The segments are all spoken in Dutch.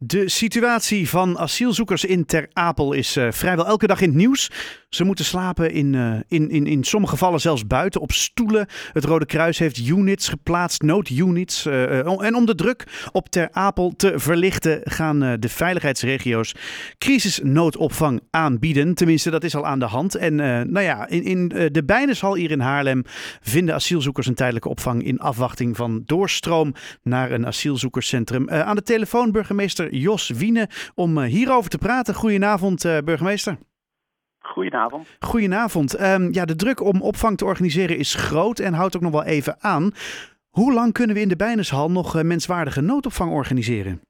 De situatie van asielzoekers in Ter Apel is uh, vrijwel elke dag in het nieuws. Ze moeten slapen in, uh, in, in, in sommige gevallen zelfs buiten op stoelen. Het Rode Kruis heeft units geplaatst, noodunits. Uh, en om de druk op Ter Apel te verlichten gaan de veiligheidsregio's crisisnoodopvang aanbieden. Tenminste, dat is al aan de hand. En nou ja, in, in de Bijneshal hier in Haarlem vinden asielzoekers een tijdelijke opvang in afwachting van doorstroom naar een asielzoekerscentrum. aan de telefoon burgemeester Jos Wiene om eh, hierover te praten. Goedenavond, eh, burgemeester. Goedenavond. Goedenavond. Um, ja, de druk om opvang te organiseren is groot en houdt ook nog wel even aan. Hoe lang kunnen we in de Bijnershal nog uh, menswaardige noodopvang organiseren?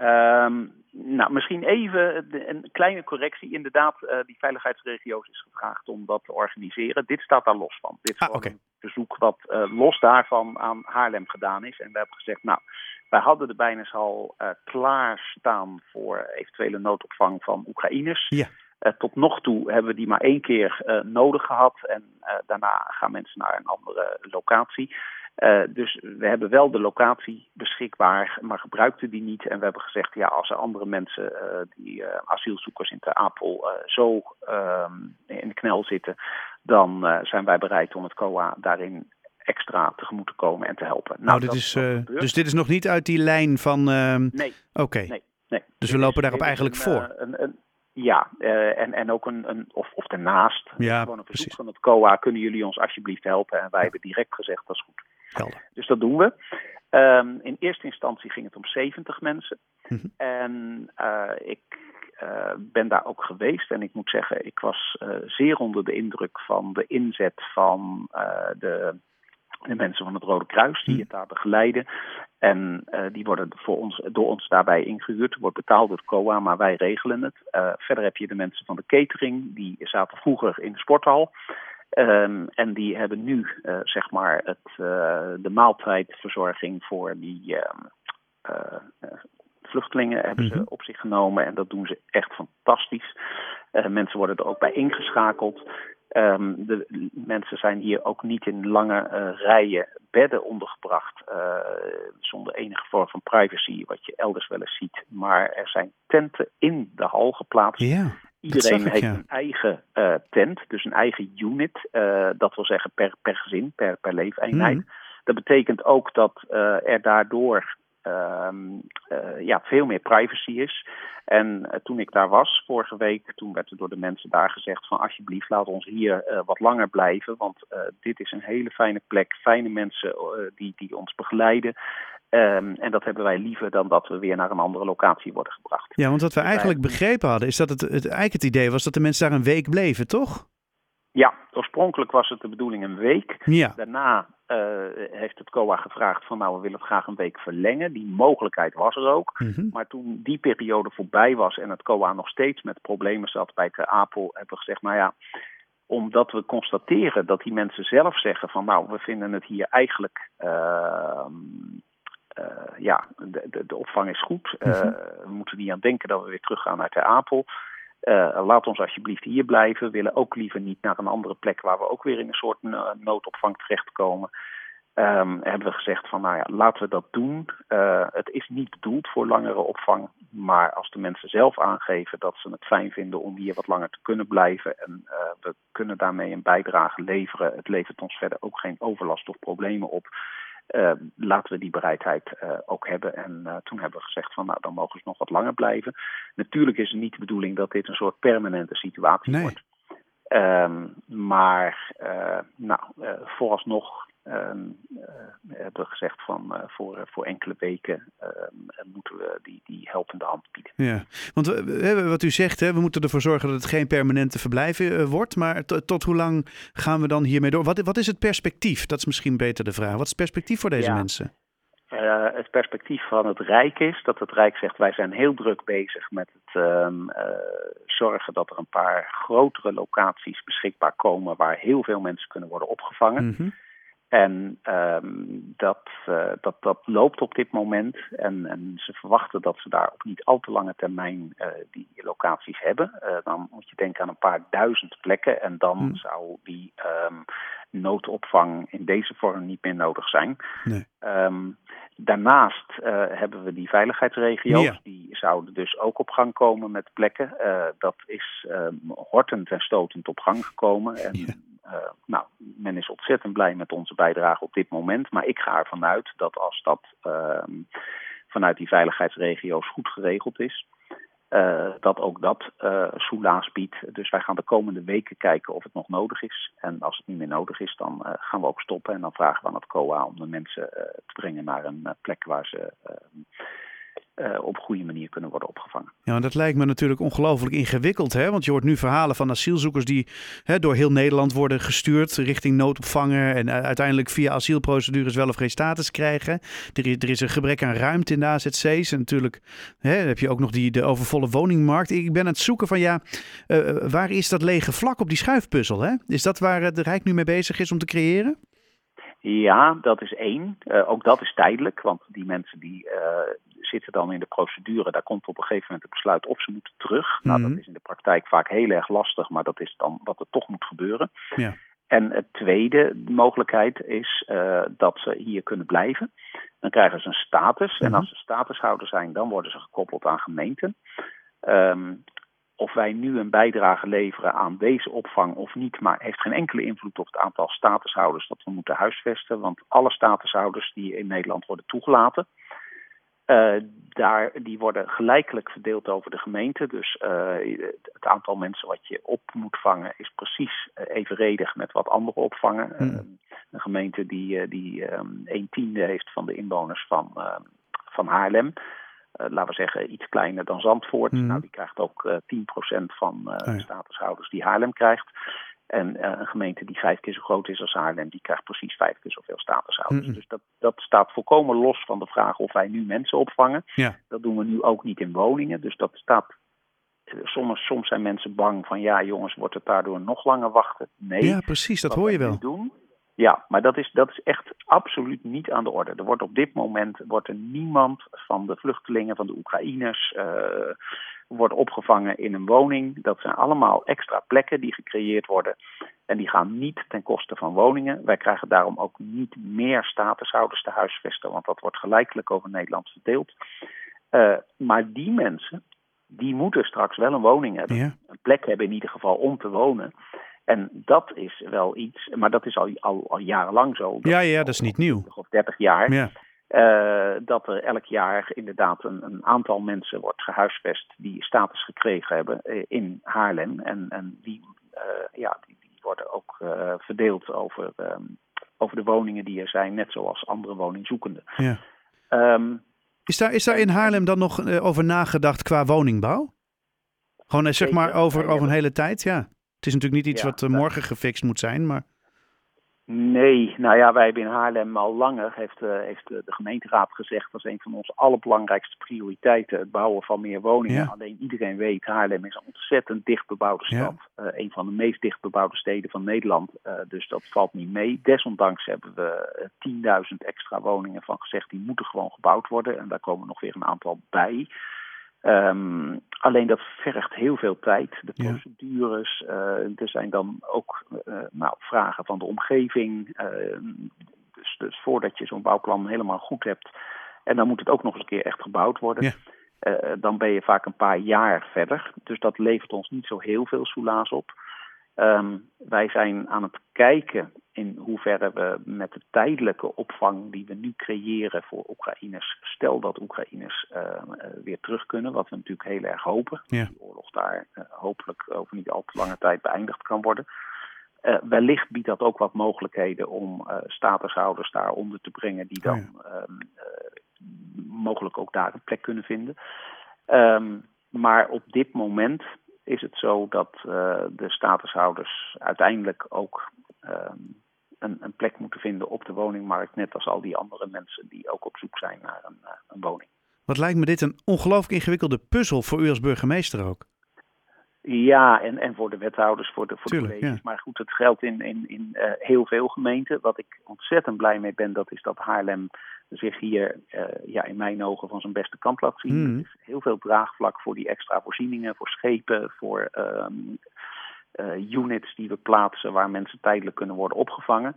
Um, nou, misschien even een kleine correctie. Inderdaad, uh, die veiligheidsregio's is gevraagd om dat te organiseren. Dit staat daar los van. Dit is ah, een verzoek wat uh, los daarvan aan Haarlem gedaan is. En we hebben gezegd, nou, wij hadden de Bijnershal uh, klaarstaan voor eventuele noodopvang van Oekraïners. Ja. Uh, tot nog toe hebben we die maar één keer uh, nodig gehad. En daarna gaan mensen naar een andere locatie. dus we hebben wel de locatie beschikbaar, maar gebruikten die niet. En we hebben gezegd, ja, als er andere mensen, die asielzoekers in Ter Apel, zo ehm, in de knel zitten, dan zijn wij bereid om het COA daarin extra tegemoet te komen en te helpen. Nou, dit is, uh, dus dit is nog niet uit die lijn van. Uh, nee. Oké. Nee, nee. Dus we lopen daarop eigenlijk voor. Eh, een, een, ja, uh, en, en ook een, een of, of daarnaast. Ja, gewoon een verzoek van het COA. Kunnen jullie ons alsjeblieft helpen? En wij hebben direct gezegd dat is goed. Helder. Dus dat doen we. Um, in eerste instantie ging het om 70 mensen. Mm -hmm. En uh, ik uh, ben daar ook geweest. En ik moet zeggen, ik was zeer onder de indruk van de inzet van de de mensen van het Rode Kruis die hm. het daar begeleiden. En uh, die worden voor ons, door ons daarbij ingehuurd. Wordt betaald door het COA, maar wij regelen het. Uh, verder heb je de mensen van de catering. Die zaten vroeger in de sporthal. Um, en die hebben nu uh, zeg maar het, de maaltijdverzorging voor die vluchtelingen hebben ze mhm. op zich genomen. En dat doen ze echt fantastisch. mensen worden er ook bij ingeschakeld. Um, de mensen zijn hier ook niet in lange uh, rijen bedden ondergebracht, uh, zonder enige vorm van privacy, wat je elders wel eens ziet. Maar er zijn tenten in de hal geplaatst. Ja, Iedereen ik, heeft ja. een eigen uh, tent, dus een eigen unit. dat wil zeggen per, per gezin, per, per leefeenheid. Mm. Dat betekent ook dat er daardoor ja, veel meer privacy is. En uh, toen ik daar was vorige week, toen werd er door de mensen daar gezegd van alsjeblieft laat ons hier uh, wat langer blijven. Want dit is een hele fijne plek, fijne mensen die, die ons begeleiden. Um, en dat hebben wij liever dan dat we weer naar een andere locatie worden gebracht. Ja, want wat we eigenlijk begrepen hadden is dat het, het eigenlijk het idee was dat de mensen daar een week bleven, toch? Ja, oorspronkelijk was het de bedoeling een week. Ja. Daarna heeft het COA gevraagd van nou we willen het graag een week verlengen. Die mogelijkheid was er ook. Mm -hmm. Maar toen die periode voorbij was en het COA nog steeds met problemen zat bij Ter Apel, hebben we gezegd nou ja, omdat we constateren dat die mensen zelf zeggen van nou we vinden het hier eigenlijk uh, uh, ja, de, de, de, opvang is goed. Mm -hmm. we moeten niet aan denken dat we weer teruggaan naar Ter Apel. Uh, laat ons alsjeblieft hier blijven. We willen ook liever niet naar een andere plek waar we ook weer in een soort noodopvang terechtkomen. Um, hebben we gezegd van nou ja, laten we dat doen. Uh, het is niet bedoeld voor langere opvang. Maar als de mensen zelf aangeven dat ze het fijn vinden om hier wat langer te kunnen blijven. En we kunnen daarmee een bijdrage leveren. Het levert ons verder ook geen overlast of problemen op. Uh, laten we die bereidheid uh, ook hebben. En uh, toen hebben we gezegd van nou dan mogen ze nog wat langer blijven. Natuurlijk is het niet de bedoeling dat dit een soort permanente situatie nee. wordt. Um, maar nou, vooralsnog um, hebben we gezegd van voor, voor enkele weken moeten we die, die helpende hand bieden. Ja, want wat u zegt, hè, we moeten ervoor zorgen dat het geen permanente verblijf wordt. Maar tot hoe lang gaan we dan hiermee door? Wat, wat is het perspectief? Dat is misschien beter de vraag. Wat is het perspectief voor deze ja. mensen? Uh, het perspectief van het Rijk is dat het Rijk zegt wij zijn heel druk bezig met het um, uh, zorgen dat er een paar grotere locaties beschikbaar komen waar heel veel mensen kunnen worden opgevangen. Mm -hmm. En um, dat, uh, dat, dat loopt op dit moment. En, en ze verwachten dat ze daar op niet al te lange termijn uh, die locaties hebben. Uh, dan moet je denken aan een paar duizend plekken. En dan hmm. zou die um, noodopvang in deze vorm niet meer nodig zijn. Nee. Um, daarnaast hebben we die veiligheidsregio's. Ja. Die zouden dus ook op gang komen met plekken. dat is hortend en stotend op gang gekomen. En ja. Uh, nou, men is ontzettend blij met onze bijdrage op dit moment. Maar ik ga ervan uit dat als dat uh, vanuit die veiligheidsregio's goed geregeld is, uh, dat ook dat uh, soelaas biedt. Dus wij gaan de komende weken kijken of het nog nodig is. En als het niet meer nodig is, dan gaan we ook stoppen. En dan vragen we aan het COA om de mensen te brengen naar een plek waar ze uh, op goede manier kunnen worden opgevangen. Ja, dat lijkt me natuurlijk ongelooflijk ingewikkeld. Hè? Want je hoort nu verhalen van asielzoekers die hè, door heel Nederland worden gestuurd richting noodopvanger. En uh, uiteindelijk via asielprocedures wel of geen status krijgen. Er is, er is een gebrek aan ruimte in de AZC's. En natuurlijk hè, heb je ook nog die, de overvolle woningmarkt. Ik ben aan het zoeken van ja, uh, waar is dat lege vlak op die schuifpuzzel? Hè? Is dat waar de Rijk nu mee bezig is om te creëren? Ja, dat is één. Uh, ook dat is tijdelijk, want die mensen die uh, zitten dan in de procedure. Daar komt op een gegeven moment het besluit of ze moeten terug. Nou, dat mhm. is in de praktijk vaak heel erg lastig, maar dat is dan wat er toch moet gebeuren. Ja. En het tweede mogelijkheid is uh, dat ze hier kunnen blijven. Dan krijgen ze een status. En mhm. als ze statushouder zijn, dan worden ze gekoppeld aan gemeenten. Um, of wij nu een bijdrage leveren aan deze opvang of niet, maar heeft geen enkele invloed op het aantal statushouders dat we moeten huisvesten. Want alle statushouders die in Nederland worden toegelaten, uh, daar, die worden gelijkelijk verdeeld over de gemeente. Dus uh, het aantal mensen wat je op moet vangen is precies uh, evenredig met wat andere opvangen. Mm. een gemeente die, die um, een tiende heeft van de inwoners van, van Haarlem. Laten we zeggen, iets kleiner dan Zandvoort. Mm. Nou, die krijgt ook uh, 10% van de statushouders die Haarlem krijgt. En uh, een gemeente die vijf keer zo groot is als Haarlem, die krijgt precies vijf keer zoveel statushouders. Mm. Dus dat, dat staat volkomen los van de vraag of wij nu mensen opvangen. Ja. Dat doen we nu ook niet in woningen. Dus dat staat. Soms, soms zijn mensen bang van ja, jongens, wordt het daardoor nog langer wachten? Nee. Ja, precies, dat hoor je wel. Doen, ja, maar dat is, dat is echt absoluut niet aan de orde. Er wordt op dit moment wordt er niemand van de vluchtelingen, van de Oekraïners, uh, wordt opgevangen in een woning. Dat zijn allemaal extra plekken die gecreëerd worden. En die gaan niet ten koste van woningen. Wij krijgen daarom ook niet meer statushouders te huisvesten, want dat wordt gelijkelijk over Nederland verdeeld. Uh, maar die mensen, die moeten straks wel een woning hebben. Ja. Een plek hebben in ieder geval om te wonen. En dat is wel iets, maar dat is al, al, al jarenlang zo. Ja, ja, dat is niet nieuw. Of 30 jaar. Ja. Uh, dat er elk jaar inderdaad een, een, aantal mensen wordt gehuisvest die status gekregen hebben uh, in Haarlem. En, en die, uh, ja, die, die, worden ook verdeeld over, um, over de woningen die er zijn, net zoals andere woningzoekenden. Ja. Um, is, daar, is daar in Haarlem dan nog over nagedacht qua woningbouw? Gewoon zeg maar over, over een hele tijd, ja. Het is natuurlijk niet iets ja, wat uh, morgen gefixt moet zijn, maar... Nee, nou ja, wij hebben in Haarlem al langer, heeft, uh, heeft de gemeenteraad gezegd, dat is een van onze allerbelangrijkste prioriteiten, het bouwen van meer woningen. Ja. Alleen iedereen weet, Haarlem is een ontzettend dichtbebouwde stad. Ja. Uh, een van de meest dichtbebouwde steden van Nederland, uh, dus dat valt niet mee. Desondanks hebben we 10.000 extra woningen van gezegd, die moeten gewoon gebouwd worden. En daar komen nog weer een aantal bij. Um, alleen dat vergt heel veel tijd. De procedures, ja. uh, er zijn dan ook uh, nou, vragen van de omgeving. Uh, dus, dus, voordat je zo'n bouwplan helemaal goed hebt. En dan moet het ook nog eens een keer echt gebouwd worden. Ja. dan ben je vaak een paar jaar verder. Dus dat levert ons niet zo heel veel soelaas op. Um, wij zijn aan het kijken in hoeverre we met de tijdelijke opvang die we nu creëren voor Oekraïners, stel dat Oekraïners uh, weer terug kunnen, wat we natuurlijk heel erg hopen, ja. die oorlog daar uh, hopelijk over niet al te lange tijd beëindigd kan worden. Wellicht biedt dat ook wat mogelijkheden om statushouders daar onder te brengen die dan oh ja. um, mogelijk ook daar een plek kunnen vinden. Um, maar op dit moment is het zo dat de statushouders uiteindelijk ook um, een, een, plek moeten vinden op de woningmarkt, net als al die andere mensen die ook op zoek zijn naar een, uh, een woning. Wat lijkt me dit een ongelooflijk ingewikkelde puzzel voor u als burgemeester ook? Ja, en, en voor de wethouders, voor de, voor Tuurlijk, de colleges. ja. Maar goed, het geldt in, in, in uh, heel veel gemeenten. Wat ik ontzettend blij mee ben, dat is dat Haarlem zich hier uh, ja, in mijn ogen van zijn beste kant laat zien. Mm. Er is heel veel draagvlak voor die extra voorzieningen, voor schepen, voor um, uh, units die we plaatsen waar mensen tijdelijk kunnen worden opgevangen.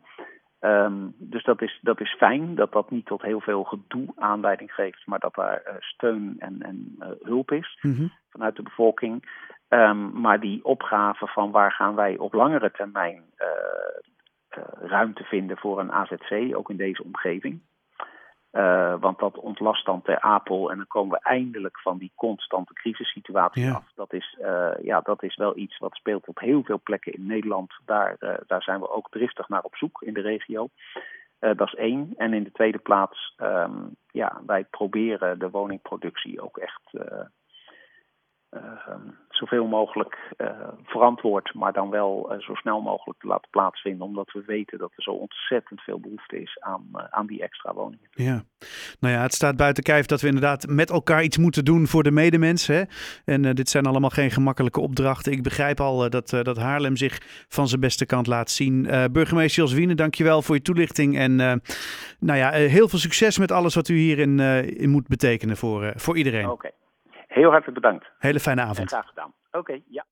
Um, dus dat is, dat is fijn dat dat niet tot heel veel gedoe aanleiding geeft, maar dat daar uh, steun en, en uh, hulp is mm -hmm. vanuit de bevolking. Um, maar die opgave van waar gaan wij op langere termijn uh, ruimte vinden voor een AZC, ook in deze omgeving. Uh, want dat ontlast dan ter Apel en dan komen we eindelijk van die constante crisissituatie Ja. af. Dat is, uh, ja, dat is wel iets wat speelt op heel veel plekken in Nederland. Daar, uh, daar zijn we ook driftig naar op zoek in de regio. dat is één. En in de tweede plaats, um, ja, wij proberen de woningproductie ook echt zoveel mogelijk uh, verantwoord, maar dan wel uh, zo snel mogelijk te laten plaatsvinden, omdat we weten dat er zo ontzettend veel behoefte is aan, uh, aan die extra woningen. Ja, nou ja, het staat buiten kijf dat we inderdaad met elkaar iets moeten doen voor de medemens. Hè? En uh, dit zijn allemaal geen gemakkelijke opdrachten. Ik begrijp al uh, dat, dat Haarlem zich van zijn beste kant laat zien. burgemeester Jos Wiene, dankjewel voor je toelichting. En nou ja, heel veel succes met alles wat u hierin in moet betekenen voor, voor iedereen. Oké. Okay. Heel hartelijk bedankt. Hele fijne avond. En graag gedaan. Oké, okay, ja.